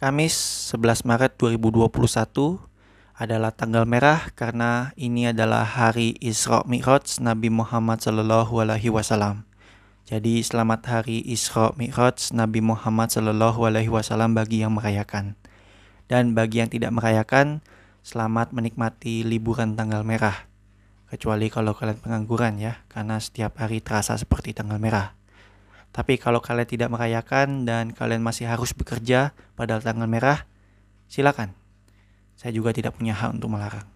Kamis 11 Maret 2021 adalah tanggal merah karena ini adalah hari Isra Mi'raj Nabi Muhammad Sallallahu Alaihi Wasallam. Jadi selamat hari Isra Mi'raj Nabi Muhammad Sallallahu Alaihi Wasallam bagi yang merayakan. Dan bagi yang tidak merayakan, selamat menikmati liburan tanggal merah. Kecuali kalau kalian pengangguran ya, karena setiap hari terasa seperti tanggal merah. Tapi kalau kalian tidak merayakan dan kalian masih harus bekerja pada tanggal merah, silakan. Saya juga tidak punya hak untuk melarang.